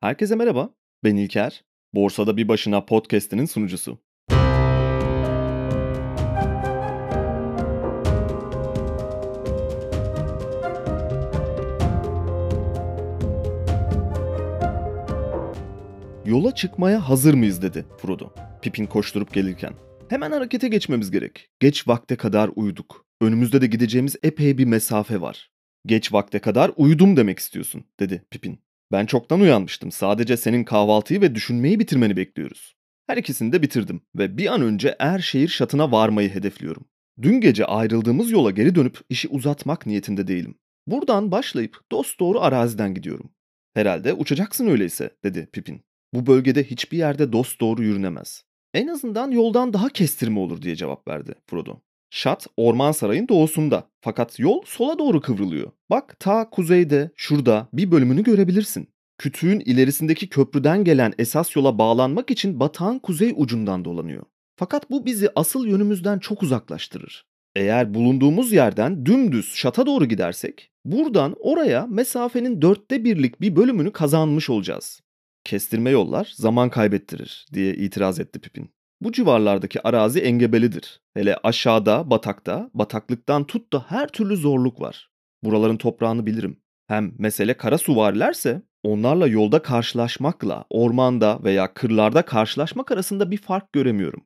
Herkese merhaba. Ben İlker. Borsada Bir Başına podcast'inin sunucusu. Yola çıkmaya hazır mıyız dedi Frodo. Pippin koşturup gelirken. Hemen harekete geçmemiz gerek. Geç vakte kadar uyuduk. Önümüzde de gideceğimiz epey bir mesafe var. Geç vakte kadar uyudum demek istiyorsun dedi Pippin. Ben çoktan uyanmıştım. Sadece senin kahvaltıyı ve düşünmeyi bitirmeni bekliyoruz. Her ikisini de bitirdim ve bir an önce Erşehir şatına varmayı hedefliyorum. Dün gece ayrıldığımız yola geri dönüp işi uzatmak niyetinde değilim. Buradan başlayıp dost doğru araziden gidiyorum. Herhalde uçacaksın öyleyse dedi Pippin. Bu bölgede hiçbir yerde dost doğru yürünemez. En azından yoldan daha kestirme olur diye cevap verdi Frodo. Şat orman sarayın doğusunda fakat yol sola doğru kıvrılıyor. Bak ta kuzeyde şurada bir bölümünü görebilirsin. Kütüğün ilerisindeki köprüden gelen esas yola bağlanmak için batağın kuzey ucundan dolanıyor. Fakat bu bizi asıl yönümüzden çok uzaklaştırır. Eğer bulunduğumuz yerden dümdüz şata doğru gidersek buradan oraya mesafenin dörtte birlik bir bölümünü kazanmış olacağız. Kestirme yollar zaman kaybettirir diye itiraz etti Pipin. Bu civarlardaki arazi engebelidir. Hele aşağıda, batakta, bataklıktan tut da her türlü zorluk var. Buraların toprağını bilirim. Hem mesele kara suvarilerse onlarla yolda karşılaşmakla ormanda veya kırlarda karşılaşmak arasında bir fark göremiyorum.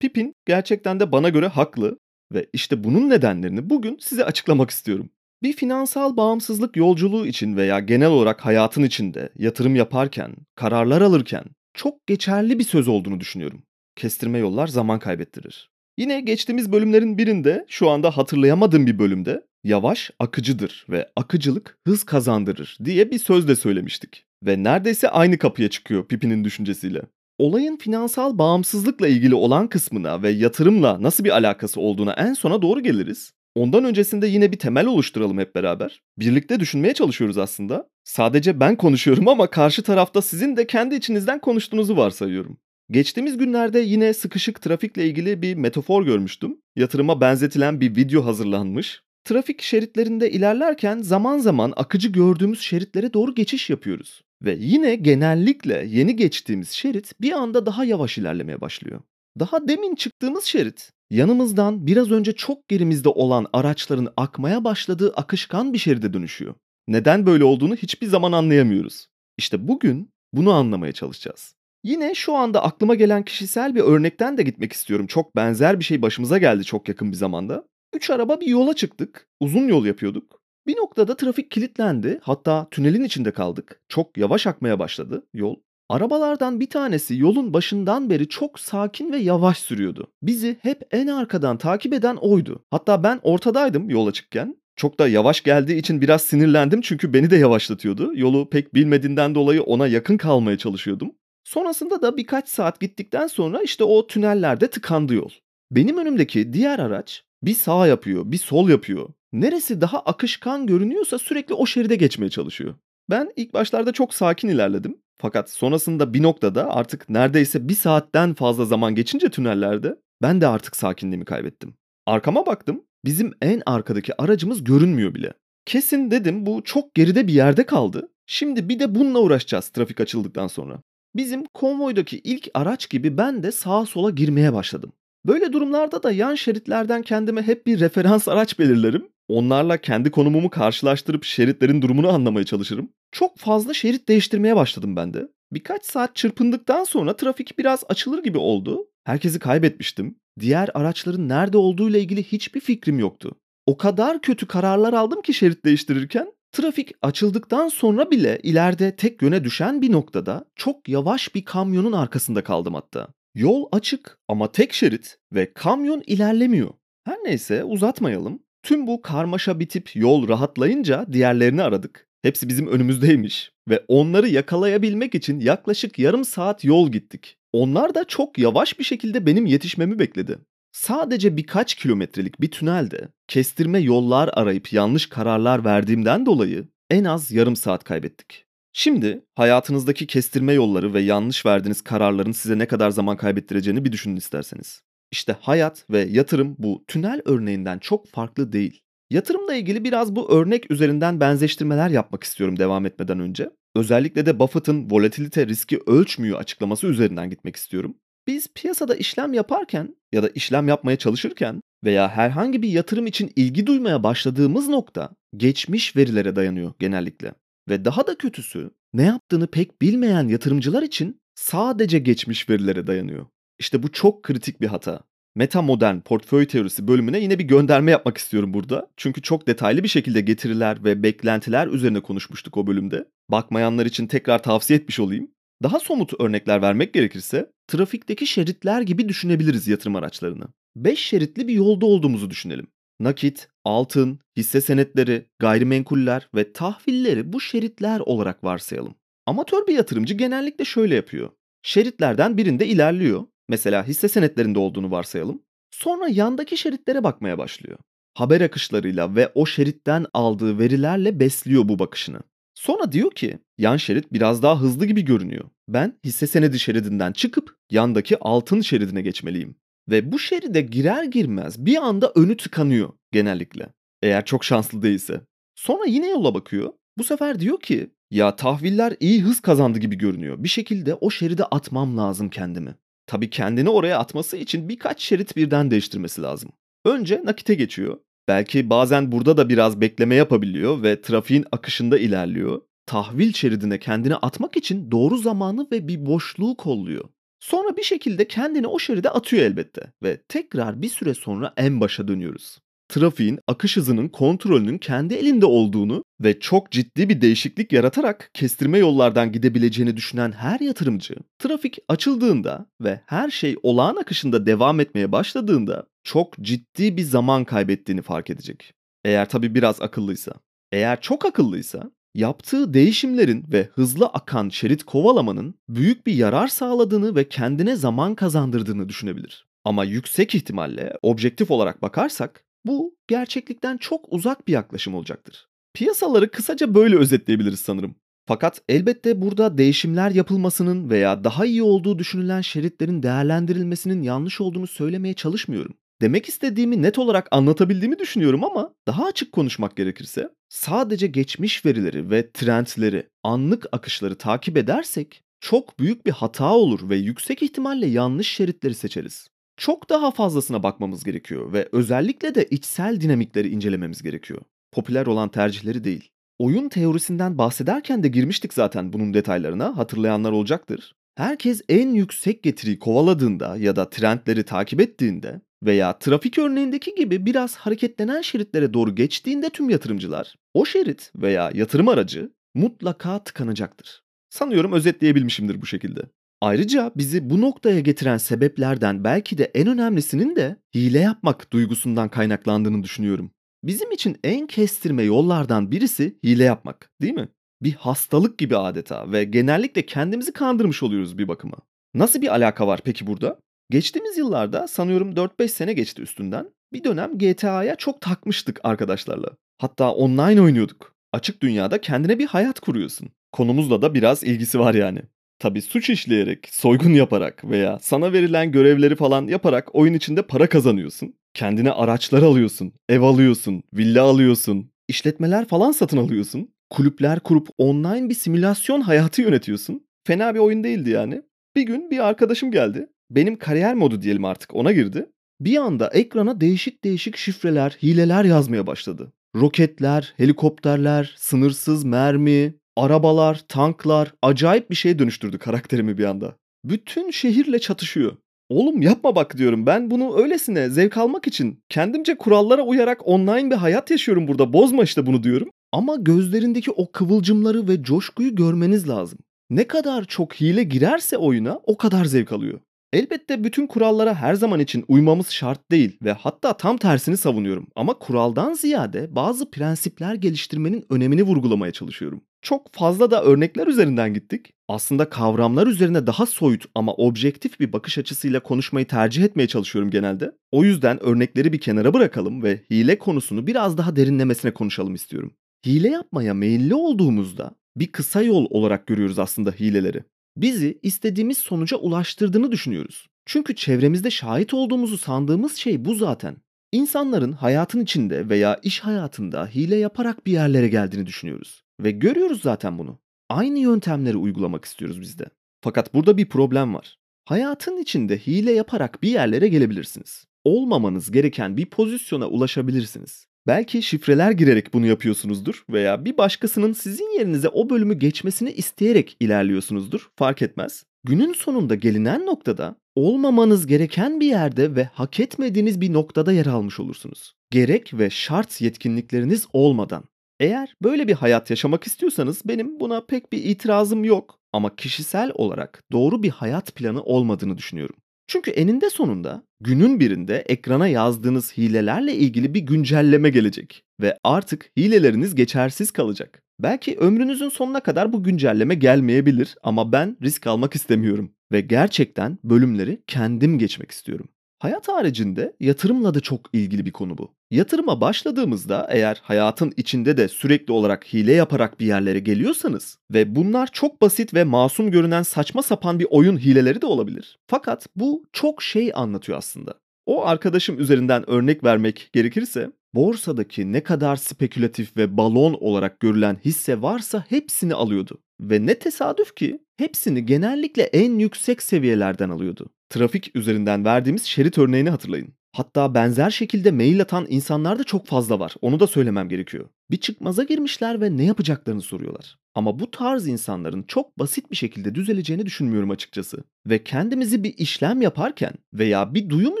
Pipin gerçekten de bana göre haklı ve işte bunun nedenlerini bugün size açıklamak istiyorum. Bir finansal bağımsızlık yolculuğu için veya genel olarak hayatın içinde yatırım yaparken, kararlar alırken çok geçerli bir söz olduğunu düşünüyorum. Kestirme yollar zaman kaybettirir. Yine geçtiğimiz bölümlerin birinde şu anda hatırlayamadığım bir bölümde yavaş akıcıdır ve akıcılık hız kazandırır diye bir söz de söylemiştik. Ve neredeyse aynı kapıya çıkıyor Pippin'in düşüncesiyle. Olayın finansal bağımsızlıkla ilgili olan kısmına ve yatırımla nasıl bir alakası olduğuna en sona doğru geliriz. Ondan öncesinde yine bir temel oluşturalım hep beraber. Birlikte düşünmeye çalışıyoruz aslında. Sadece ben konuşuyorum ama karşı tarafta sizin de kendi içinizden konuştuğunuzu varsayıyorum. Geçtiğimiz günlerde yine sıkışık trafikle ilgili bir metafor görmüştüm. Yatırıma benzetilen bir video hazırlanmış. Trafik şeritlerinde ilerlerken zaman zaman akıcı gördüğümüz şeritlere doğru geçiş yapıyoruz. Ve yine genellikle yeni geçtiğimiz şerit bir anda daha yavaş ilerlemeye başlıyor. Daha demin çıktığımız şerit yanımızdan biraz önce çok gerimizde olan araçların akmaya başladığı akışkan bir şeride dönüşüyor. Neden böyle olduğunu hiçbir zaman anlayamıyoruz. İşte bugün bunu anlamaya çalışacağız. Yine şu anda aklıma gelen kişisel bir örnekten de gitmek istiyorum. Çok benzer bir şey başımıza geldi çok yakın bir zamanda. Üç araba bir yola çıktık. Uzun yol yapıyorduk. Bir noktada trafik kilitlendi. Hatta tünelin içinde kaldık. Çok yavaş akmaya başladı yol. Arabalardan bir tanesi yolun başından beri çok sakin ve yavaş sürüyordu. Bizi hep en arkadan takip eden oydu. Hatta ben ortadaydım yol açıkken. Çok da yavaş geldiği için biraz sinirlendim çünkü beni de yavaşlatıyordu. Yolu pek bilmediğinden dolayı ona yakın kalmaya çalışıyordum. Sonrasında da birkaç saat gittikten sonra işte o tünellerde tıkandı yol. Benim önümdeki diğer araç bir sağ yapıyor, bir sol yapıyor. Neresi daha akışkan görünüyorsa sürekli o şeride geçmeye çalışıyor. Ben ilk başlarda çok sakin ilerledim. Fakat sonrasında bir noktada artık neredeyse bir saatten fazla zaman geçince tünellerde ben de artık sakinliğimi kaybettim. Arkama baktım. Bizim en arkadaki aracımız görünmüyor bile. Kesin dedim bu çok geride bir yerde kaldı. Şimdi bir de bununla uğraşacağız trafik açıldıktan sonra. Bizim konvoydaki ilk araç gibi ben de sağa sola girmeye başladım. Böyle durumlarda da yan şeritlerden kendime hep bir referans araç belirlerim. Onlarla kendi konumumu karşılaştırıp şeritlerin durumunu anlamaya çalışırım. Çok fazla şerit değiştirmeye başladım ben de. Birkaç saat çırpındıktan sonra trafik biraz açılır gibi oldu. Herkesi kaybetmiştim. Diğer araçların nerede olduğuyla ilgili hiçbir fikrim yoktu. O kadar kötü kararlar aldım ki şerit değiştirirken Trafik açıldıktan sonra bile ileride tek yöne düşen bir noktada çok yavaş bir kamyonun arkasında kaldım hatta. Yol açık ama tek şerit ve kamyon ilerlemiyor. Her neyse uzatmayalım. Tüm bu karmaşa bitip yol rahatlayınca diğerlerini aradık. Hepsi bizim önümüzdeymiş ve onları yakalayabilmek için yaklaşık yarım saat yol gittik. Onlar da çok yavaş bir şekilde benim yetişmemi bekledi. Sadece birkaç kilometrelik bir tünelde kestirme yollar arayıp yanlış kararlar verdiğimden dolayı en az yarım saat kaybettik. Şimdi hayatınızdaki kestirme yolları ve yanlış verdiğiniz kararların size ne kadar zaman kaybettireceğini bir düşünün isterseniz. İşte hayat ve yatırım bu tünel örneğinden çok farklı değil. Yatırımla ilgili biraz bu örnek üzerinden benzeştirmeler yapmak istiyorum devam etmeden önce. Özellikle de Buffett'ın volatilite riski ölçmüyor açıklaması üzerinden gitmek istiyorum. Biz piyasada işlem yaparken ya da işlem yapmaya çalışırken veya herhangi bir yatırım için ilgi duymaya başladığımız nokta geçmiş verilere dayanıyor genellikle. Ve daha da kötüsü ne yaptığını pek bilmeyen yatırımcılar için sadece geçmiş verilere dayanıyor. İşte bu çok kritik bir hata. Meta modern portföy teorisi bölümüne yine bir gönderme yapmak istiyorum burada. Çünkü çok detaylı bir şekilde getiriler ve beklentiler üzerine konuşmuştuk o bölümde. Bakmayanlar için tekrar tavsiye etmiş olayım. Daha somut örnekler vermek gerekirse trafikteki şeritler gibi düşünebiliriz yatırım araçlarını. 5 şeritli bir yolda olduğumuzu düşünelim. Nakit, altın, hisse senetleri, gayrimenkuller ve tahvilleri bu şeritler olarak varsayalım. Amatör bir yatırımcı genellikle şöyle yapıyor. Şeritlerden birinde ilerliyor. Mesela hisse senetlerinde olduğunu varsayalım. Sonra yandaki şeritlere bakmaya başlıyor. Haber akışlarıyla ve o şeritten aldığı verilerle besliyor bu bakışını. Sonra diyor ki yan şerit biraz daha hızlı gibi görünüyor. Ben hisse senedi şeridinden çıkıp yandaki altın şeridine geçmeliyim. Ve bu şeride girer girmez bir anda önü tıkanıyor genellikle. Eğer çok şanslı değilse. Sonra yine yola bakıyor. Bu sefer diyor ki ya tahviller iyi hız kazandı gibi görünüyor. Bir şekilde o şeride atmam lazım kendimi. Tabii kendini oraya atması için birkaç şerit birden değiştirmesi lazım. Önce nakite geçiyor. Belki bazen burada da biraz bekleme yapabiliyor ve trafiğin akışında ilerliyor. Tahvil şeridine kendini atmak için doğru zamanı ve bir boşluğu kolluyor. Sonra bir şekilde kendini o şeride atıyor elbette ve tekrar bir süre sonra en başa dönüyoruz. Trafiğin akış hızının kontrolünün kendi elinde olduğunu ve çok ciddi bir değişiklik yaratarak kestirme yollardan gidebileceğini düşünen her yatırımcı, trafik açıldığında ve her şey olağan akışında devam etmeye başladığında çok ciddi bir zaman kaybettiğini fark edecek. Eğer tabii biraz akıllıysa. Eğer çok akıllıysa yaptığı değişimlerin ve hızlı akan şerit kovalamanın büyük bir yarar sağladığını ve kendine zaman kazandırdığını düşünebilir. Ama yüksek ihtimalle objektif olarak bakarsak bu gerçeklikten çok uzak bir yaklaşım olacaktır. Piyasaları kısaca böyle özetleyebiliriz sanırım. Fakat elbette burada değişimler yapılmasının veya daha iyi olduğu düşünülen şeritlerin değerlendirilmesinin yanlış olduğunu söylemeye çalışmıyorum. Demek istediğimi net olarak anlatabildiğimi düşünüyorum ama daha açık konuşmak gerekirse sadece geçmiş verileri ve trendleri, anlık akışları takip edersek çok büyük bir hata olur ve yüksek ihtimalle yanlış şeritleri seçeriz. Çok daha fazlasına bakmamız gerekiyor ve özellikle de içsel dinamikleri incelememiz gerekiyor. Popüler olan tercihleri değil. Oyun teorisinden bahsederken de girmiştik zaten bunun detaylarına, hatırlayanlar olacaktır. Herkes en yüksek getiriyi kovaladığında ya da trendleri takip ettiğinde veya trafik örneğindeki gibi biraz hareketlenen şeritlere doğru geçtiğinde tüm yatırımcılar o şerit veya yatırım aracı mutlaka tıkanacaktır. Sanıyorum özetleyebilmişimdir bu şekilde. Ayrıca bizi bu noktaya getiren sebeplerden belki de en önemlisinin de hile yapmak duygusundan kaynaklandığını düşünüyorum. Bizim için en kestirme yollardan birisi hile yapmak, değil mi? Bir hastalık gibi adeta ve genellikle kendimizi kandırmış oluyoruz bir bakıma. Nasıl bir alaka var peki burada? Geçtiğimiz yıllarda sanıyorum 4-5 sene geçti üstünden. Bir dönem GTA'ya çok takmıştık arkadaşlarla. Hatta online oynuyorduk. Açık dünyada kendine bir hayat kuruyorsun. Konumuzla da biraz ilgisi var yani. Tabi suç işleyerek, soygun yaparak veya sana verilen görevleri falan yaparak oyun içinde para kazanıyorsun. Kendine araçlar alıyorsun, ev alıyorsun, villa alıyorsun, işletmeler falan satın alıyorsun. Kulüpler kurup online bir simülasyon hayatı yönetiyorsun. Fena bir oyun değildi yani. Bir gün bir arkadaşım geldi. Benim kariyer modu diyelim artık ona girdi. Bir anda ekrana değişik değişik şifreler, hileler yazmaya başladı. Roketler, helikopterler, sınırsız mermi, arabalar, tanklar acayip bir şeye dönüştürdü karakterimi bir anda. Bütün şehirle çatışıyor. Oğlum yapma bak diyorum. Ben bunu öylesine zevk almak için kendimce kurallara uyarak online bir hayat yaşıyorum burada. Bozma işte bunu diyorum. Ama gözlerindeki o kıvılcımları ve coşkuyu görmeniz lazım. Ne kadar çok hile girerse oyuna o kadar zevk alıyor. Elbette bütün kurallara her zaman için uymamız şart değil ve hatta tam tersini savunuyorum. Ama kuraldan ziyade bazı prensipler geliştirmenin önemini vurgulamaya çalışıyorum. Çok fazla da örnekler üzerinden gittik. Aslında kavramlar üzerine daha soyut ama objektif bir bakış açısıyla konuşmayı tercih etmeye çalışıyorum genelde. O yüzden örnekleri bir kenara bırakalım ve hile konusunu biraz daha derinlemesine konuşalım istiyorum. Hile yapmaya meyilli olduğumuzda bir kısa yol olarak görüyoruz aslında hileleri bizi istediğimiz sonuca ulaştırdığını düşünüyoruz. Çünkü çevremizde şahit olduğumuzu sandığımız şey bu zaten. İnsanların hayatın içinde veya iş hayatında hile yaparak bir yerlere geldiğini düşünüyoruz. Ve görüyoruz zaten bunu. Aynı yöntemleri uygulamak istiyoruz biz de. Fakat burada bir problem var. Hayatın içinde hile yaparak bir yerlere gelebilirsiniz. Olmamanız gereken bir pozisyona ulaşabilirsiniz. Belki şifreler girerek bunu yapıyorsunuzdur veya bir başkasının sizin yerinize o bölümü geçmesini isteyerek ilerliyorsunuzdur. Fark etmez. Günün sonunda gelinen noktada olmamanız gereken bir yerde ve hak etmediğiniz bir noktada yer almış olursunuz. Gerek ve şart yetkinlikleriniz olmadan. Eğer böyle bir hayat yaşamak istiyorsanız benim buna pek bir itirazım yok ama kişisel olarak doğru bir hayat planı olmadığını düşünüyorum. Çünkü eninde sonunda günün birinde ekrana yazdığınız hilelerle ilgili bir güncelleme gelecek ve artık hileleriniz geçersiz kalacak. Belki ömrünüzün sonuna kadar bu güncelleme gelmeyebilir ama ben risk almak istemiyorum ve gerçekten bölümleri kendim geçmek istiyorum. Hayat haricinde yatırımla da çok ilgili bir konu bu. Yatırıma başladığımızda eğer hayatın içinde de sürekli olarak hile yaparak bir yerlere geliyorsanız ve bunlar çok basit ve masum görünen saçma sapan bir oyun hileleri de olabilir. Fakat bu çok şey anlatıyor aslında. O arkadaşım üzerinden örnek vermek gerekirse borsadaki ne kadar spekülatif ve balon olarak görülen hisse varsa hepsini alıyordu. Ve ne tesadüf ki hepsini genellikle en yüksek seviyelerden alıyordu. Trafik üzerinden verdiğimiz şerit örneğini hatırlayın. Hatta benzer şekilde mail atan insanlar da çok fazla var. Onu da söylemem gerekiyor. Bir çıkmaza girmişler ve ne yapacaklarını soruyorlar. Ama bu tarz insanların çok basit bir şekilde düzeleceğini düşünmüyorum açıkçası. Ve kendimizi bir işlem yaparken veya bir duyum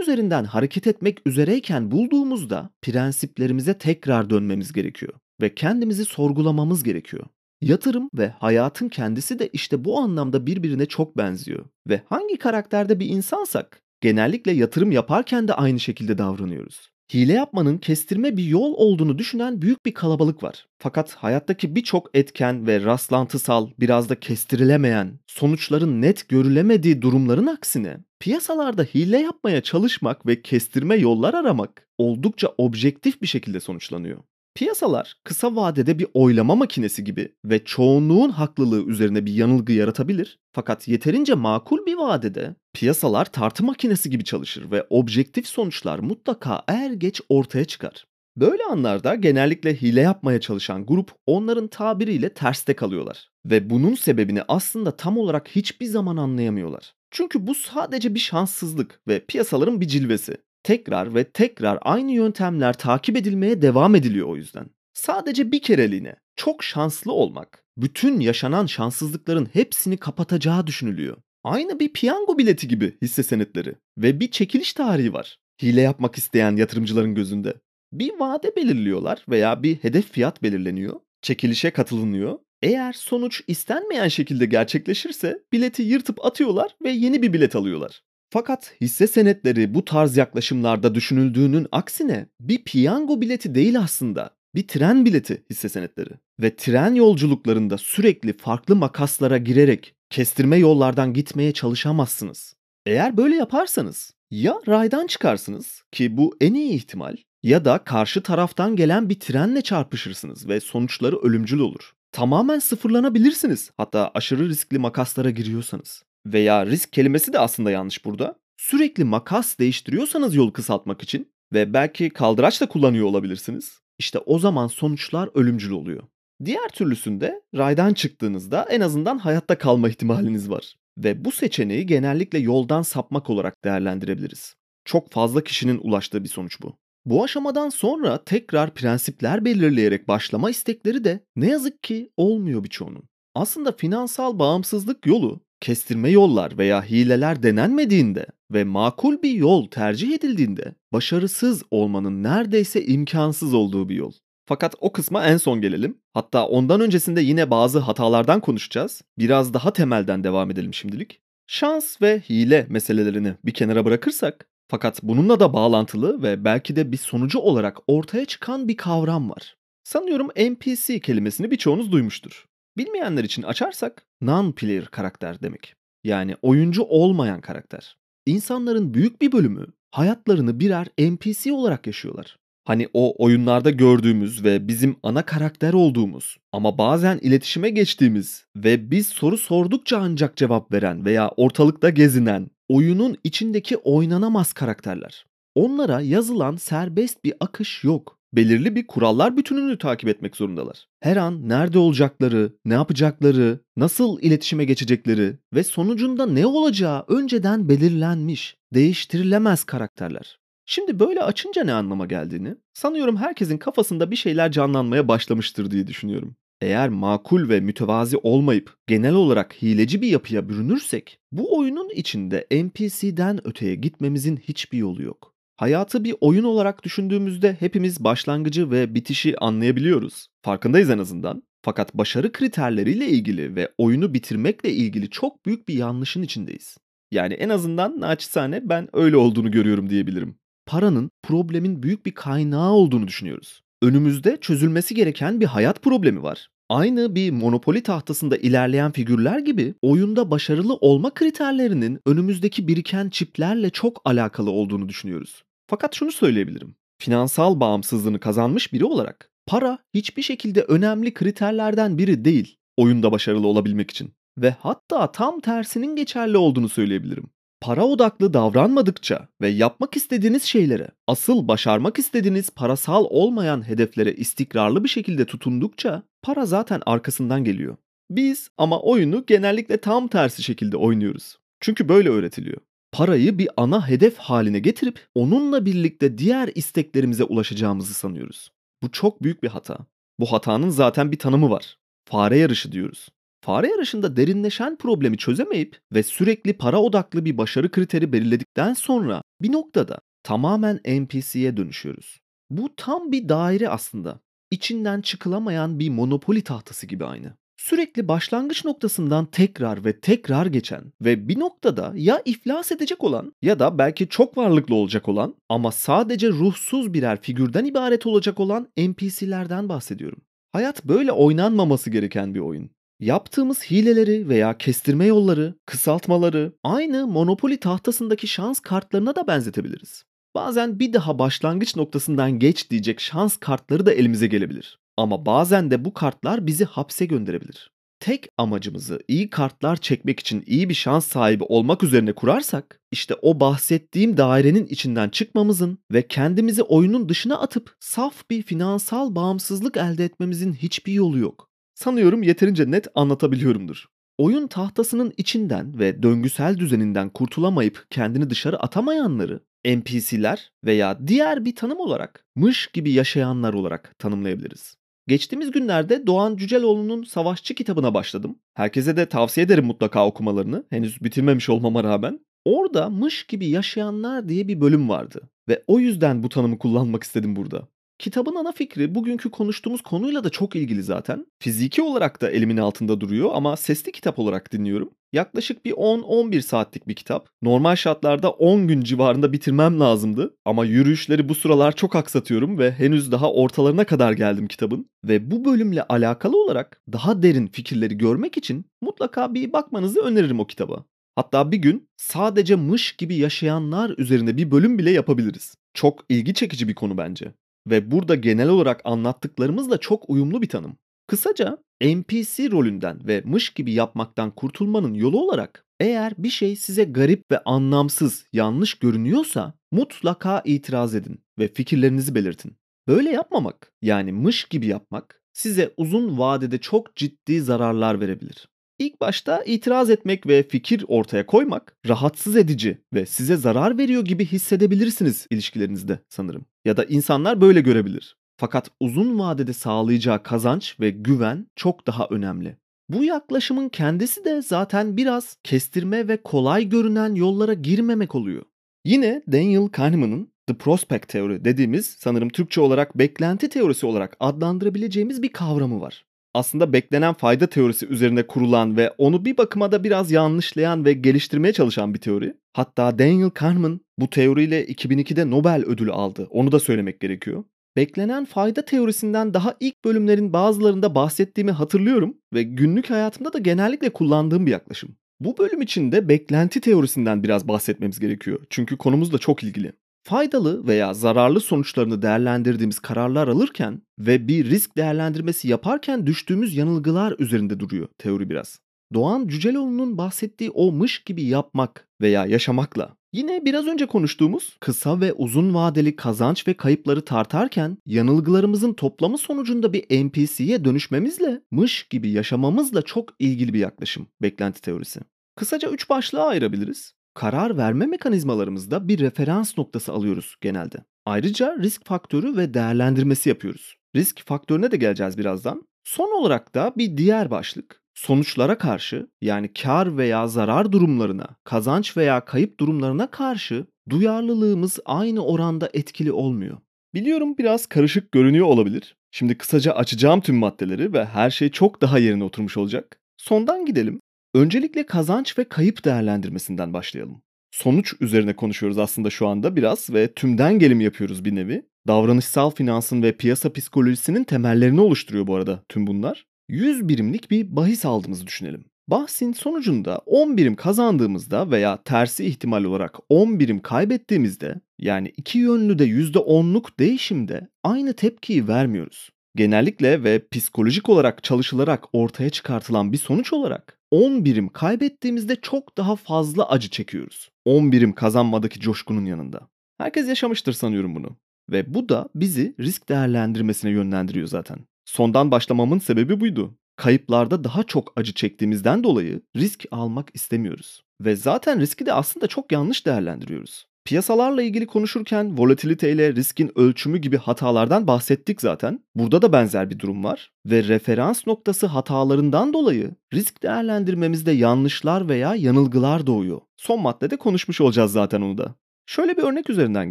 üzerinden hareket etmek üzereyken bulduğumuzda prensiplerimize tekrar dönmemiz gerekiyor ve kendimizi sorgulamamız gerekiyor. Yatırım ve hayatın kendisi de işte bu anlamda birbirine çok benziyor. Ve hangi karakterde bir insansak genellikle yatırım yaparken de aynı şekilde davranıyoruz. Hile yapmanın kestirme bir yol olduğunu düşünen büyük bir kalabalık var. Fakat hayattaki birçok etken ve rastlantısal, biraz da kestirilemeyen, sonuçların net görülemediği durumların aksine piyasalarda hile yapmaya çalışmak ve kestirme yollar aramak oldukça objektif bir şekilde sonuçlanıyor. Piyasalar kısa vadede bir oylama makinesi gibi ve çoğunluğun haklılığı üzerine bir yanılgı yaratabilir. Fakat yeterince makul bir vadede piyasalar tartı makinesi gibi çalışır ve objektif sonuçlar mutlaka er geç ortaya çıkar. Böyle anlarda genellikle hile yapmaya çalışan grup onların tabiriyle terste kalıyorlar ve bunun sebebini aslında tam olarak hiçbir zaman anlayamıyorlar. Çünkü bu sadece bir şanssızlık ve piyasaların bir cilvesi. Tekrar ve tekrar aynı yöntemler takip edilmeye devam ediliyor o yüzden. Sadece bir kereliğine çok şanslı olmak bütün yaşanan şanssızlıkların hepsini kapatacağı düşünülüyor. Aynı bir piyango bileti gibi hisse senetleri ve bir çekiliş tarihi var. Hile yapmak isteyen yatırımcıların gözünde. Bir vade belirliyorlar veya bir hedef fiyat belirleniyor. Çekilişe katılınıyor. Eğer sonuç istenmeyen şekilde gerçekleşirse bileti yırtıp atıyorlar ve yeni bir bilet alıyorlar. Fakat hisse senetleri bu tarz yaklaşımlarda düşünüldüğünün aksine bir piyango bileti değil aslında. Bir tren bileti hisse senetleri. Ve tren yolculuklarında sürekli farklı makaslara girerek kestirme yollardan gitmeye çalışamazsınız. Eğer böyle yaparsanız ya raydan çıkarsınız ki bu en iyi ihtimal ya da karşı taraftan gelen bir trenle çarpışırsınız ve sonuçları ölümcül olur. Tamamen sıfırlanabilirsiniz hatta aşırı riskli makaslara giriyorsanız veya risk kelimesi de aslında yanlış burada. Sürekli makas değiştiriyorsanız yol kısaltmak için ve belki kaldıraç da kullanıyor olabilirsiniz. İşte o zaman sonuçlar ölümcül oluyor. Diğer türlüsünde raydan çıktığınızda en azından hayatta kalma ihtimaliniz var. Ve bu seçeneği genellikle yoldan sapmak olarak değerlendirebiliriz. Çok fazla kişinin ulaştığı bir sonuç bu. Bu aşamadan sonra tekrar prensipler belirleyerek başlama istekleri de ne yazık ki olmuyor birçoğunun. Aslında finansal bağımsızlık yolu kestirme yollar veya hileler denenmediğinde ve makul bir yol tercih edildiğinde başarısız olmanın neredeyse imkansız olduğu bir yol. Fakat o kısma en son gelelim. Hatta ondan öncesinde yine bazı hatalardan konuşacağız. Biraz daha temelden devam edelim şimdilik. Şans ve hile meselelerini bir kenara bırakırsak fakat bununla da bağlantılı ve belki de bir sonucu olarak ortaya çıkan bir kavram var. Sanıyorum NPC kelimesini birçoğunuz duymuştur. Bilmeyenler için açarsak non-player karakter demek. Yani oyuncu olmayan karakter. İnsanların büyük bir bölümü hayatlarını birer NPC olarak yaşıyorlar. Hani o oyunlarda gördüğümüz ve bizim ana karakter olduğumuz ama bazen iletişime geçtiğimiz ve biz soru sordukça ancak cevap veren veya ortalıkta gezinen oyunun içindeki oynanamaz karakterler. Onlara yazılan serbest bir akış yok belirli bir kurallar bütününü takip etmek zorundalar. Her an nerede olacakları, ne yapacakları, nasıl iletişime geçecekleri ve sonucunda ne olacağı önceden belirlenmiş, değiştirilemez karakterler. Şimdi böyle açınca ne anlama geldiğini sanıyorum herkesin kafasında bir şeyler canlanmaya başlamıştır diye düşünüyorum. Eğer makul ve mütevazi olmayıp genel olarak hileci bir yapıya bürünürsek bu oyunun içinde NPC'den öteye gitmemizin hiçbir yolu yok. Hayatı bir oyun olarak düşündüğümüzde hepimiz başlangıcı ve bitişi anlayabiliyoruz. Farkındayız en azından. Fakat başarı kriterleriyle ilgili ve oyunu bitirmekle ilgili çok büyük bir yanlışın içindeyiz. Yani en azından naçizane ben öyle olduğunu görüyorum diyebilirim. Paranın problemin büyük bir kaynağı olduğunu düşünüyoruz. Önümüzde çözülmesi gereken bir hayat problemi var. Aynı bir monopoli tahtasında ilerleyen figürler gibi oyunda başarılı olma kriterlerinin önümüzdeki biriken çiplerle çok alakalı olduğunu düşünüyoruz. Fakat şunu söyleyebilirim. Finansal bağımsızlığını kazanmış biri olarak para hiçbir şekilde önemli kriterlerden biri değil oyunda başarılı olabilmek için. Ve hatta tam tersinin geçerli olduğunu söyleyebilirim para odaklı davranmadıkça ve yapmak istediğiniz şeylere, asıl başarmak istediğiniz parasal olmayan hedeflere istikrarlı bir şekilde tutundukça para zaten arkasından geliyor. Biz ama oyunu genellikle tam tersi şekilde oynuyoruz. Çünkü böyle öğretiliyor. Parayı bir ana hedef haline getirip onunla birlikte diğer isteklerimize ulaşacağımızı sanıyoruz. Bu çok büyük bir hata. Bu hatanın zaten bir tanımı var. Fare yarışı diyoruz. Fare yarışında derinleşen problemi çözemeyip ve sürekli para odaklı bir başarı kriteri belirledikten sonra bir noktada tamamen NPC'ye dönüşüyoruz. Bu tam bir daire aslında. İçinden çıkılamayan bir monopoli tahtası gibi aynı. Sürekli başlangıç noktasından tekrar ve tekrar geçen ve bir noktada ya iflas edecek olan ya da belki çok varlıklı olacak olan ama sadece ruhsuz birer figürden ibaret olacak olan NPC'lerden bahsediyorum. Hayat böyle oynanmaması gereken bir oyun. Yaptığımız hileleri veya kestirme yolları, kısaltmaları aynı Monopoly tahtasındaki şans kartlarına da benzetebiliriz. Bazen bir daha başlangıç noktasından geç diyecek şans kartları da elimize gelebilir. Ama bazen de bu kartlar bizi hapse gönderebilir. Tek amacımızı iyi kartlar çekmek için iyi bir şans sahibi olmak üzerine kurarsak, işte o bahsettiğim dairenin içinden çıkmamızın ve kendimizi oyunun dışına atıp saf bir finansal bağımsızlık elde etmemizin hiçbir yolu yok. Sanıyorum yeterince net anlatabiliyorumdur. Oyun tahtasının içinden ve döngüsel düzeninden kurtulamayıp kendini dışarı atamayanları NPC'ler veya diğer bir tanım olarak mış gibi yaşayanlar olarak tanımlayabiliriz. Geçtiğimiz günlerde Doğan Cüceloğlu'nun Savaşçı kitabına başladım. Herkese de tavsiye ederim mutlaka okumalarını. Henüz bitirmemiş olmama rağmen. Orada mış gibi yaşayanlar diye bir bölüm vardı. Ve o yüzden bu tanımı kullanmak istedim burada. Kitabın ana fikri bugünkü konuştuğumuz konuyla da çok ilgili zaten. Fiziki olarak da elimin altında duruyor ama sesli kitap olarak dinliyorum. Yaklaşık bir 10-11 saatlik bir kitap. Normal şartlarda 10 gün civarında bitirmem lazımdı. Ama yürüyüşleri bu sıralar çok aksatıyorum ve henüz daha ortalarına kadar geldim kitabın. Ve bu bölümle alakalı olarak daha derin fikirleri görmek için mutlaka bir bakmanızı öneririm o kitaba. Hatta bir gün sadece mış gibi yaşayanlar üzerinde bir bölüm bile yapabiliriz. Çok ilgi çekici bir konu bence ve burada genel olarak anlattıklarımızla çok uyumlu bir tanım. Kısaca NPC rolünden ve mış gibi yapmaktan kurtulmanın yolu olarak eğer bir şey size garip ve anlamsız, yanlış görünüyorsa mutlaka itiraz edin ve fikirlerinizi belirtin. Böyle yapmamak yani mış gibi yapmak size uzun vadede çok ciddi zararlar verebilir. İlk başta itiraz etmek ve fikir ortaya koymak rahatsız edici ve size zarar veriyor gibi hissedebilirsiniz ilişkilerinizde sanırım. Ya da insanlar böyle görebilir. Fakat uzun vadede sağlayacağı kazanç ve güven çok daha önemli. Bu yaklaşımın kendisi de zaten biraz kestirme ve kolay görünen yollara girmemek oluyor. Yine Daniel Kahneman'ın The Prospect Theory dediğimiz sanırım Türkçe olarak beklenti teorisi olarak adlandırabileceğimiz bir kavramı var aslında beklenen fayda teorisi üzerine kurulan ve onu bir bakıma da biraz yanlışlayan ve geliştirmeye çalışan bir teori. Hatta Daniel Kahneman bu teoriyle 2002'de Nobel ödülü aldı. Onu da söylemek gerekiyor. Beklenen fayda teorisinden daha ilk bölümlerin bazılarında bahsettiğimi hatırlıyorum ve günlük hayatımda da genellikle kullandığım bir yaklaşım. Bu bölüm için de beklenti teorisinden biraz bahsetmemiz gerekiyor. Çünkü konumuz da çok ilgili faydalı veya zararlı sonuçlarını değerlendirdiğimiz kararlar alırken ve bir risk değerlendirmesi yaparken düştüğümüz yanılgılar üzerinde duruyor teori biraz. Doğan Cüceloğlu'nun bahsettiği o mış gibi yapmak veya yaşamakla Yine biraz önce konuştuğumuz kısa ve uzun vadeli kazanç ve kayıpları tartarken yanılgılarımızın toplamı sonucunda bir NPC'ye dönüşmemizle mış gibi yaşamamızla çok ilgili bir yaklaşım beklenti teorisi. Kısaca üç başlığa ayırabiliriz. Karar verme mekanizmalarımızda bir referans noktası alıyoruz genelde. Ayrıca risk faktörü ve değerlendirmesi yapıyoruz. Risk faktörüne de geleceğiz birazdan. Son olarak da bir diğer başlık sonuçlara karşı yani kar veya zarar durumlarına, kazanç veya kayıp durumlarına karşı duyarlılığımız aynı oranda etkili olmuyor. Biliyorum biraz karışık görünüyor olabilir. Şimdi kısaca açacağım tüm maddeleri ve her şey çok daha yerine oturmuş olacak. Sondan gidelim. Öncelikle kazanç ve kayıp değerlendirmesinden başlayalım. Sonuç üzerine konuşuyoruz aslında şu anda biraz ve tümden gelim yapıyoruz bir nevi. Davranışsal finansın ve piyasa psikolojisinin temellerini oluşturuyor bu arada tüm bunlar. 100 birimlik bir bahis aldığımızı düşünelim. Bahsin sonucunda 10 birim kazandığımızda veya tersi ihtimal olarak 10 birim kaybettiğimizde yani iki yönlü de %10'luk değişimde aynı tepkiyi vermiyoruz. Genellikle ve psikolojik olarak çalışılarak ortaya çıkartılan bir sonuç olarak 10 birim kaybettiğimizde çok daha fazla acı çekiyoruz. 10 birim kazanmadaki coşkunun yanında. Herkes yaşamıştır sanıyorum bunu. Ve bu da bizi risk değerlendirmesine yönlendiriyor zaten. Sondan başlamamın sebebi buydu. Kayıplarda daha çok acı çektiğimizden dolayı risk almak istemiyoruz. Ve zaten riski de aslında çok yanlış değerlendiriyoruz. Piyasalarla ilgili konuşurken volatilite ile riskin ölçümü gibi hatalardan bahsettik zaten. Burada da benzer bir durum var ve referans noktası hatalarından dolayı risk değerlendirmemizde yanlışlar veya yanılgılar doğuyor. Son maddede konuşmuş olacağız zaten onu da. Şöyle bir örnek üzerinden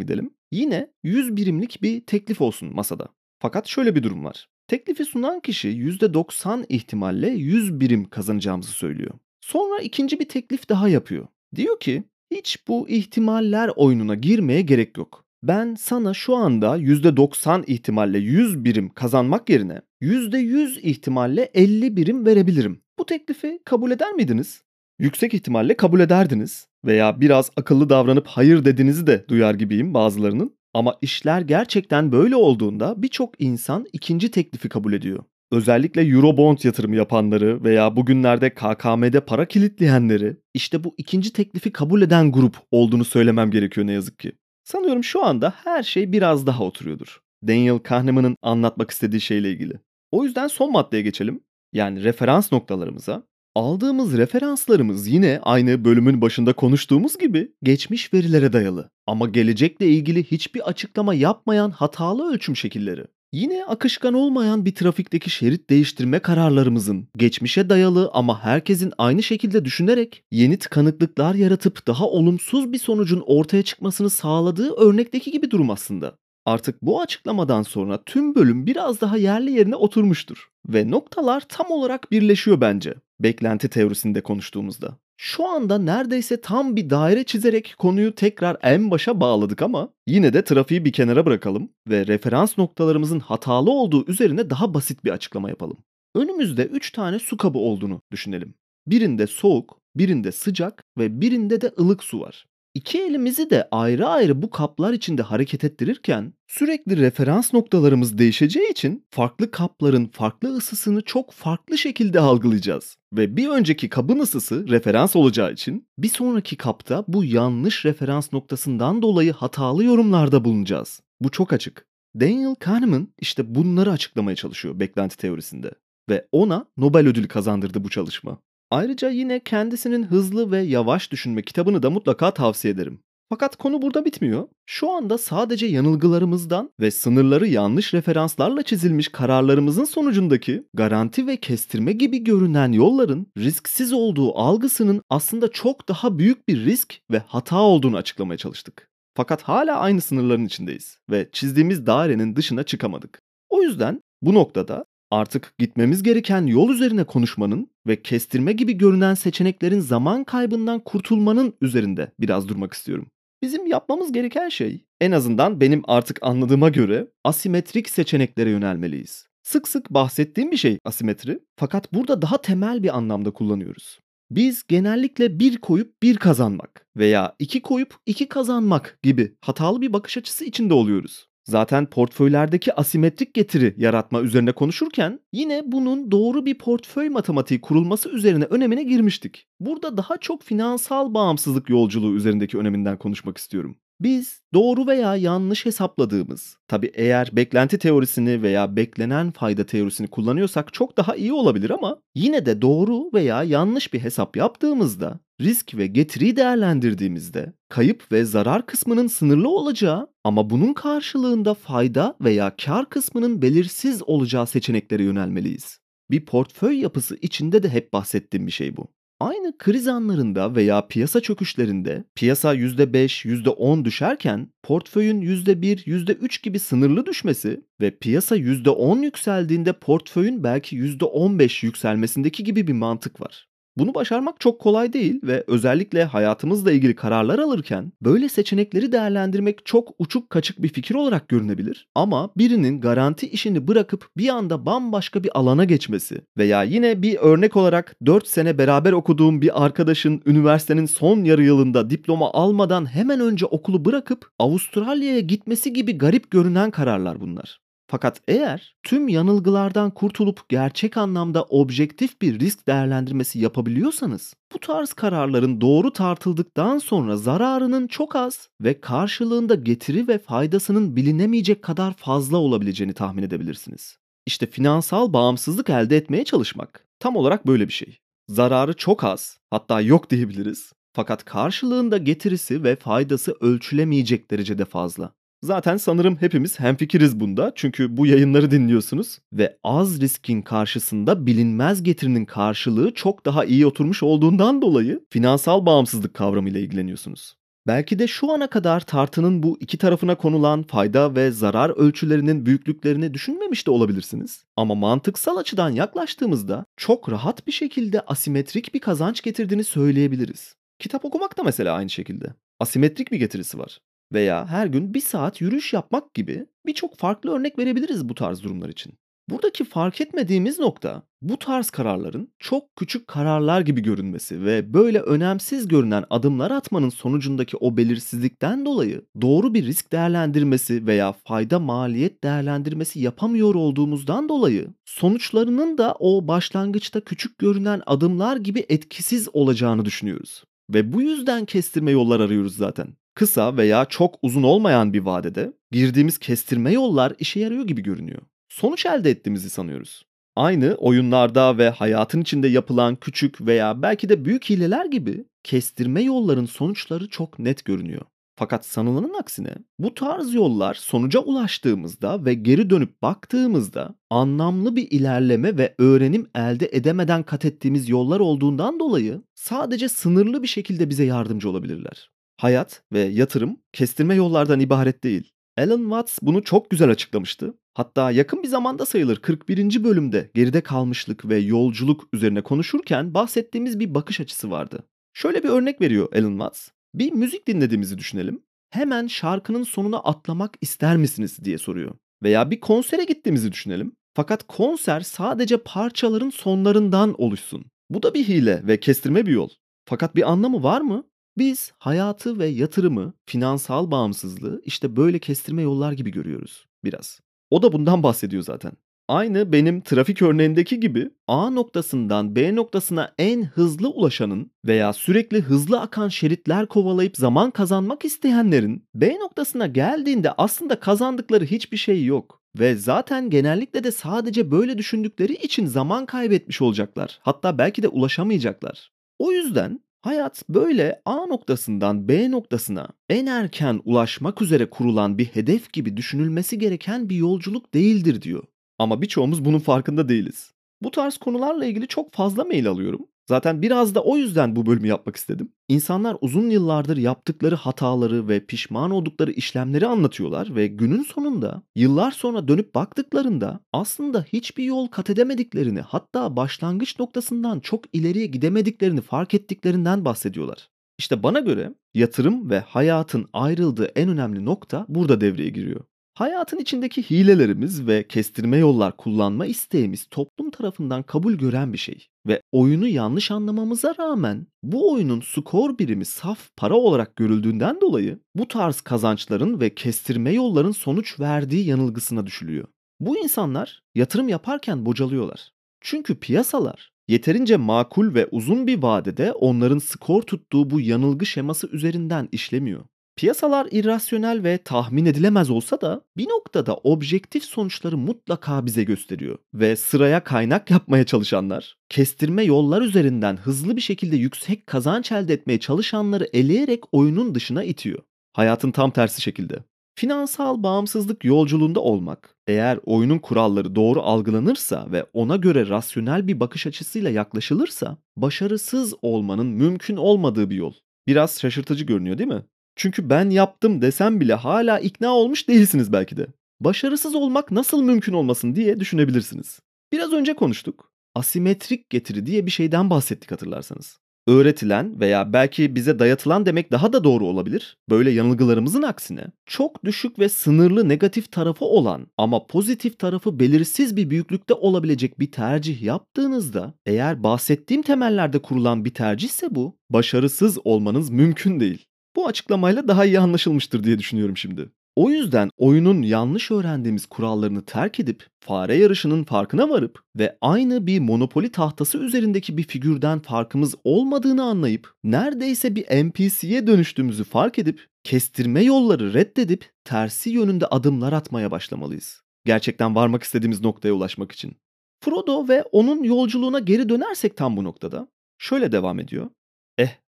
gidelim. Yine 100 birimlik bir teklif olsun masada. Fakat şöyle bir durum var. Teklifi sunan kişi %90 ihtimalle 100 birim kazanacağımızı söylüyor. Sonra ikinci bir teklif daha yapıyor. Diyor ki hiç bu ihtimaller oyununa girmeye gerek yok. Ben sana şu anda %90 ihtimalle 100 birim kazanmak yerine %100 ihtimalle 50 birim verebilirim. Bu teklifi kabul eder miydiniz? Yüksek ihtimalle kabul ederdiniz veya biraz akıllı davranıp hayır dediğinizi de duyar gibiyim bazılarının. Ama işler gerçekten böyle olduğunda birçok insan ikinci teklifi kabul ediyor. Özellikle Eurobond yatırımı yapanları veya bugünlerde KKM'de para kilitleyenleri işte bu ikinci teklifi kabul eden grup olduğunu söylemem gerekiyor ne yazık ki. Sanıyorum şu anda her şey biraz daha oturuyordur. Daniel Kahneman'ın anlatmak istediği şeyle ilgili. O yüzden son maddeye geçelim. Yani referans noktalarımıza. Aldığımız referanslarımız yine aynı bölümün başında konuştuğumuz gibi geçmiş verilere dayalı. Ama gelecekle ilgili hiçbir açıklama yapmayan hatalı ölçüm şekilleri. Yine akışkan olmayan bir trafikteki şerit değiştirme kararlarımızın geçmişe dayalı ama herkesin aynı şekilde düşünerek yeni tıkanıklıklar yaratıp daha olumsuz bir sonucun ortaya çıkmasını sağladığı örnekteki gibi durum aslında. Artık bu açıklamadan sonra tüm bölüm biraz daha yerli yerine oturmuştur ve noktalar tam olarak birleşiyor bence beklenti teorisinde konuştuğumuzda. Şu anda neredeyse tam bir daire çizerek konuyu tekrar en başa bağladık ama yine de trafiği bir kenara bırakalım ve referans noktalarımızın hatalı olduğu üzerine daha basit bir açıklama yapalım. Önümüzde 3 tane su kabı olduğunu düşünelim. Birinde soğuk, birinde sıcak ve birinde de ılık su var. İki elimizi de ayrı ayrı bu kaplar içinde hareket ettirirken sürekli referans noktalarımız değişeceği için farklı kapların farklı ısısını çok farklı şekilde algılayacağız. Ve bir önceki kabın ısısı referans olacağı için bir sonraki kapta bu yanlış referans noktasından dolayı hatalı yorumlarda bulunacağız. Bu çok açık. Daniel Kahneman işte bunları açıklamaya çalışıyor beklenti teorisinde ve ona Nobel ödülü kazandırdı bu çalışma. Ayrıca yine kendisinin Hızlı ve Yavaş Düşünme kitabını da mutlaka tavsiye ederim. Fakat konu burada bitmiyor. Şu anda sadece yanılgılarımızdan ve sınırları yanlış referanslarla çizilmiş kararlarımızın sonucundaki garanti ve kestirme gibi görünen yolların risksiz olduğu algısının aslında çok daha büyük bir risk ve hata olduğunu açıklamaya çalıştık. Fakat hala aynı sınırların içindeyiz ve çizdiğimiz dairenin dışına çıkamadık. O yüzden bu noktada Artık gitmemiz gereken yol üzerine konuşmanın ve kestirme gibi görünen seçeneklerin zaman kaybından kurtulmanın üzerinde biraz durmak istiyorum. Bizim yapmamız gereken şey en azından benim artık anladığıma göre asimetrik seçeneklere yönelmeliyiz. Sık sık bahsettiğim bir şey asimetri fakat burada daha temel bir anlamda kullanıyoruz. Biz genellikle bir koyup bir kazanmak veya iki koyup iki kazanmak gibi hatalı bir bakış açısı içinde oluyoruz. Zaten portföylerdeki asimetrik getiri yaratma üzerine konuşurken yine bunun doğru bir portföy matematiği kurulması üzerine önemine girmiştik. Burada daha çok finansal bağımsızlık yolculuğu üzerindeki öneminden konuşmak istiyorum. Biz doğru veya yanlış hesapladığımız, tabi eğer beklenti teorisini veya beklenen fayda teorisini kullanıyorsak çok daha iyi olabilir ama yine de doğru veya yanlış bir hesap yaptığımızda, risk ve getiriyi değerlendirdiğimizde kayıp ve zarar kısmının sınırlı olacağı ama bunun karşılığında fayda veya kar kısmının belirsiz olacağı seçeneklere yönelmeliyiz. Bir portföy yapısı içinde de hep bahsettiğim bir şey bu. Aynı kriz anlarında veya piyasa çöküşlerinde piyasa %5, %10 düşerken portföyün %1, %3 gibi sınırlı düşmesi ve piyasa %10 yükseldiğinde portföyün belki %15 yükselmesindeki gibi bir mantık var. Bunu başarmak çok kolay değil ve özellikle hayatımızla ilgili kararlar alırken böyle seçenekleri değerlendirmek çok uçuk kaçık bir fikir olarak görünebilir. Ama birinin garanti işini bırakıp bir anda bambaşka bir alana geçmesi veya yine bir örnek olarak 4 sene beraber okuduğum bir arkadaşın üniversitenin son yarı yılında diploma almadan hemen önce okulu bırakıp Avustralya'ya gitmesi gibi garip görünen kararlar bunlar. Fakat eğer tüm yanılgılardan kurtulup gerçek anlamda objektif bir risk değerlendirmesi yapabiliyorsanız bu tarz kararların doğru tartıldıktan sonra zararının çok az ve karşılığında getiri ve faydasının bilinemeyecek kadar fazla olabileceğini tahmin edebilirsiniz. İşte finansal bağımsızlık elde etmeye çalışmak tam olarak böyle bir şey. Zararı çok az, hatta yok diyebiliriz. Fakat karşılığında getirisi ve faydası ölçülemeyecek derecede fazla. Zaten sanırım hepimiz hemfikiriz bunda çünkü bu yayınları dinliyorsunuz ve az riskin karşısında bilinmez getirinin karşılığı çok daha iyi oturmuş olduğundan dolayı finansal bağımsızlık kavramıyla ilgileniyorsunuz. Belki de şu ana kadar tartının bu iki tarafına konulan fayda ve zarar ölçülerinin büyüklüklerini düşünmemiş de olabilirsiniz. Ama mantıksal açıdan yaklaştığımızda çok rahat bir şekilde asimetrik bir kazanç getirdiğini söyleyebiliriz. Kitap okumak da mesela aynı şekilde. Asimetrik bir getirisi var veya her gün bir saat yürüyüş yapmak gibi birçok farklı örnek verebiliriz bu tarz durumlar için. Buradaki fark etmediğimiz nokta bu tarz kararların çok küçük kararlar gibi görünmesi ve böyle önemsiz görünen adımlar atmanın sonucundaki o belirsizlikten dolayı doğru bir risk değerlendirmesi veya fayda maliyet değerlendirmesi yapamıyor olduğumuzdan dolayı sonuçlarının da o başlangıçta küçük görünen adımlar gibi etkisiz olacağını düşünüyoruz. Ve bu yüzden kestirme yollar arıyoruz zaten. Kısa veya çok uzun olmayan bir vadede girdiğimiz kestirme yollar işe yarıyor gibi görünüyor. Sonuç elde ettiğimizi sanıyoruz. Aynı oyunlarda ve hayatın içinde yapılan küçük veya belki de büyük hileler gibi kestirme yolların sonuçları çok net görünüyor. Fakat sanılanın aksine bu tarz yollar sonuca ulaştığımızda ve geri dönüp baktığımızda anlamlı bir ilerleme ve öğrenim elde edemeden kat ettiğimiz yollar olduğundan dolayı sadece sınırlı bir şekilde bize yardımcı olabilirler. Hayat ve yatırım kestirme yollardan ibaret değil. Alan Watts bunu çok güzel açıklamıştı. Hatta yakın bir zamanda sayılır 41. bölümde geride kalmışlık ve yolculuk üzerine konuşurken bahsettiğimiz bir bakış açısı vardı. Şöyle bir örnek veriyor Alan Watts. Bir müzik dinlediğimizi düşünelim. Hemen şarkının sonuna atlamak ister misiniz diye soruyor. Veya bir konsere gittiğimizi düşünelim. Fakat konser sadece parçaların sonlarından oluşsun. Bu da bir hile ve kestirme bir yol. Fakat bir anlamı var mı? Biz hayatı ve yatırımı, finansal bağımsızlığı işte böyle kestirme yollar gibi görüyoruz biraz. O da bundan bahsediyor zaten. Aynı benim trafik örneğindeki gibi A noktasından B noktasına en hızlı ulaşanın veya sürekli hızlı akan şeritler kovalayıp zaman kazanmak isteyenlerin B noktasına geldiğinde aslında kazandıkları hiçbir şey yok. Ve zaten genellikle de sadece böyle düşündükleri için zaman kaybetmiş olacaklar. Hatta belki de ulaşamayacaklar. O yüzden Hayat böyle A noktasından B noktasına en erken ulaşmak üzere kurulan bir hedef gibi düşünülmesi gereken bir yolculuk değildir diyor. Ama birçoğumuz bunun farkında değiliz. Bu tarz konularla ilgili çok fazla mail alıyorum. Zaten biraz da o yüzden bu bölümü yapmak istedim. İnsanlar uzun yıllardır yaptıkları hataları ve pişman oldukları işlemleri anlatıyorlar ve günün sonunda yıllar sonra dönüp baktıklarında aslında hiçbir yol kat edemediklerini hatta başlangıç noktasından çok ileriye gidemediklerini fark ettiklerinden bahsediyorlar. İşte bana göre yatırım ve hayatın ayrıldığı en önemli nokta burada devreye giriyor. Hayatın içindeki hilelerimiz ve kestirme yollar kullanma isteğimiz toplum tarafından kabul gören bir şey. Ve oyunu yanlış anlamamıza rağmen bu oyunun skor birimi saf para olarak görüldüğünden dolayı bu tarz kazançların ve kestirme yolların sonuç verdiği yanılgısına düşülüyor. Bu insanlar yatırım yaparken bocalıyorlar. Çünkü piyasalar yeterince makul ve uzun bir vadede onların skor tuttuğu bu yanılgı şeması üzerinden işlemiyor. Piyasalar irrasyonel ve tahmin edilemez olsa da bir noktada objektif sonuçları mutlaka bize gösteriyor ve sıraya kaynak yapmaya çalışanlar, kestirme yollar üzerinden hızlı bir şekilde yüksek kazanç elde etmeye çalışanları eleyerek oyunun dışına itiyor. Hayatın tam tersi şekilde. Finansal bağımsızlık yolculuğunda olmak, eğer oyunun kuralları doğru algılanırsa ve ona göre rasyonel bir bakış açısıyla yaklaşılırsa, başarısız olmanın mümkün olmadığı bir yol. Biraz şaşırtıcı görünüyor değil mi? Çünkü ben yaptım desem bile hala ikna olmuş değilsiniz belki de. Başarısız olmak nasıl mümkün olmasın diye düşünebilirsiniz. Biraz önce konuştuk. Asimetrik getiri diye bir şeyden bahsettik hatırlarsanız. Öğretilen veya belki bize dayatılan demek daha da doğru olabilir. Böyle yanılgılarımızın aksine çok düşük ve sınırlı negatif tarafı olan ama pozitif tarafı belirsiz bir büyüklükte olabilecek bir tercih yaptığınızda eğer bahsettiğim temellerde kurulan bir tercihse bu, başarısız olmanız mümkün değil. Bu açıklamayla daha iyi anlaşılmıştır diye düşünüyorum şimdi. O yüzden oyunun yanlış öğrendiğimiz kurallarını terk edip fare yarışının farkına varıp ve aynı bir monopoli tahtası üzerindeki bir figürden farkımız olmadığını anlayıp neredeyse bir NPC'ye dönüştüğümüzü fark edip kestirme yolları reddedip tersi yönünde adımlar atmaya başlamalıyız. Gerçekten varmak istediğimiz noktaya ulaşmak için. Frodo ve onun yolculuğuna geri dönersek tam bu noktada şöyle devam ediyor.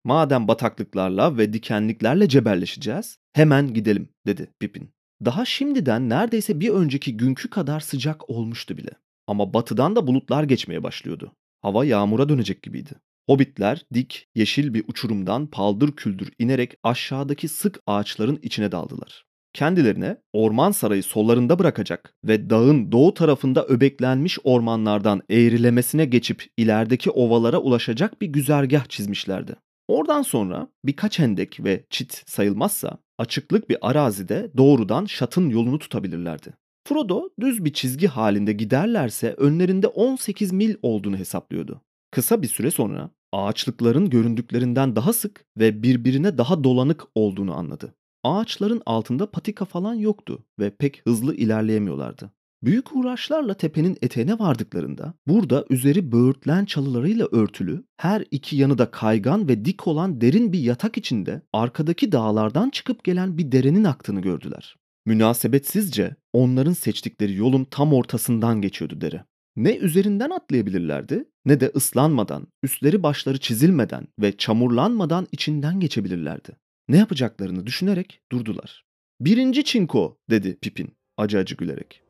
Madem bataklıklarla ve dikenliklerle cebelleşeceğiz hemen gidelim dedi Pippin. Daha şimdiden neredeyse bir önceki günkü kadar sıcak olmuştu bile. Ama batıdan da bulutlar geçmeye başlıyordu. Hava yağmura dönecek gibiydi. Hobbitler dik, yeşil bir uçurumdan paldır küldür inerek aşağıdaki sık ağaçların içine daldılar. Kendilerine orman sarayı sollarında bırakacak ve dağın doğu tarafında öbeklenmiş ormanlardan eğrilemesine geçip ilerideki ovalara ulaşacak bir güzergah çizmişlerdi. Oradan sonra birkaç hendek ve çit sayılmazsa açıklık bir arazide doğrudan şatın yolunu tutabilirlerdi. Frodo düz bir çizgi halinde giderlerse önlerinde 18 mil olduğunu hesaplıyordu. Kısa bir süre sonra ağaçlıkların göründüklerinden daha sık ve birbirine daha dolanık olduğunu anladı. Ağaçların altında patika falan yoktu ve pek hızlı ilerleyemiyorlardı. Büyük uğraşlarla tepenin eteğine vardıklarında burada üzeri böğürtlen çalılarıyla örtülü, her iki yanı da kaygan ve dik olan derin bir yatak içinde arkadaki dağlardan çıkıp gelen bir derenin aktığını gördüler. Münasebetsizce onların seçtikleri yolun tam ortasından geçiyordu dere. Ne üzerinden atlayabilirlerdi ne de ıslanmadan, üstleri başları çizilmeden ve çamurlanmadan içinden geçebilirlerdi. Ne yapacaklarını düşünerek durdular. Birinci çinko dedi Pipin acı acı gülerek.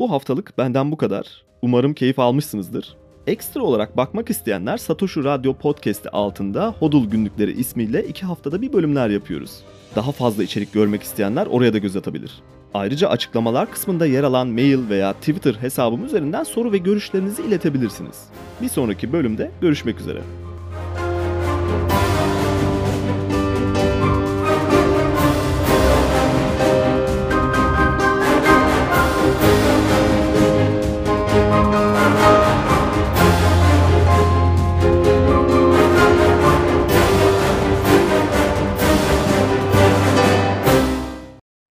Bu haftalık benden bu kadar. Umarım keyif almışsınızdır. Ekstra olarak bakmak isteyenler Satoshi Radyo Podcast'i altında Hodul Günlükleri ismiyle iki haftada bir bölümler yapıyoruz. Daha fazla içerik görmek isteyenler oraya da göz atabilir. Ayrıca açıklamalar kısmında yer alan mail veya Twitter hesabım üzerinden soru ve görüşlerinizi iletebilirsiniz. Bir sonraki bölümde görüşmek üzere.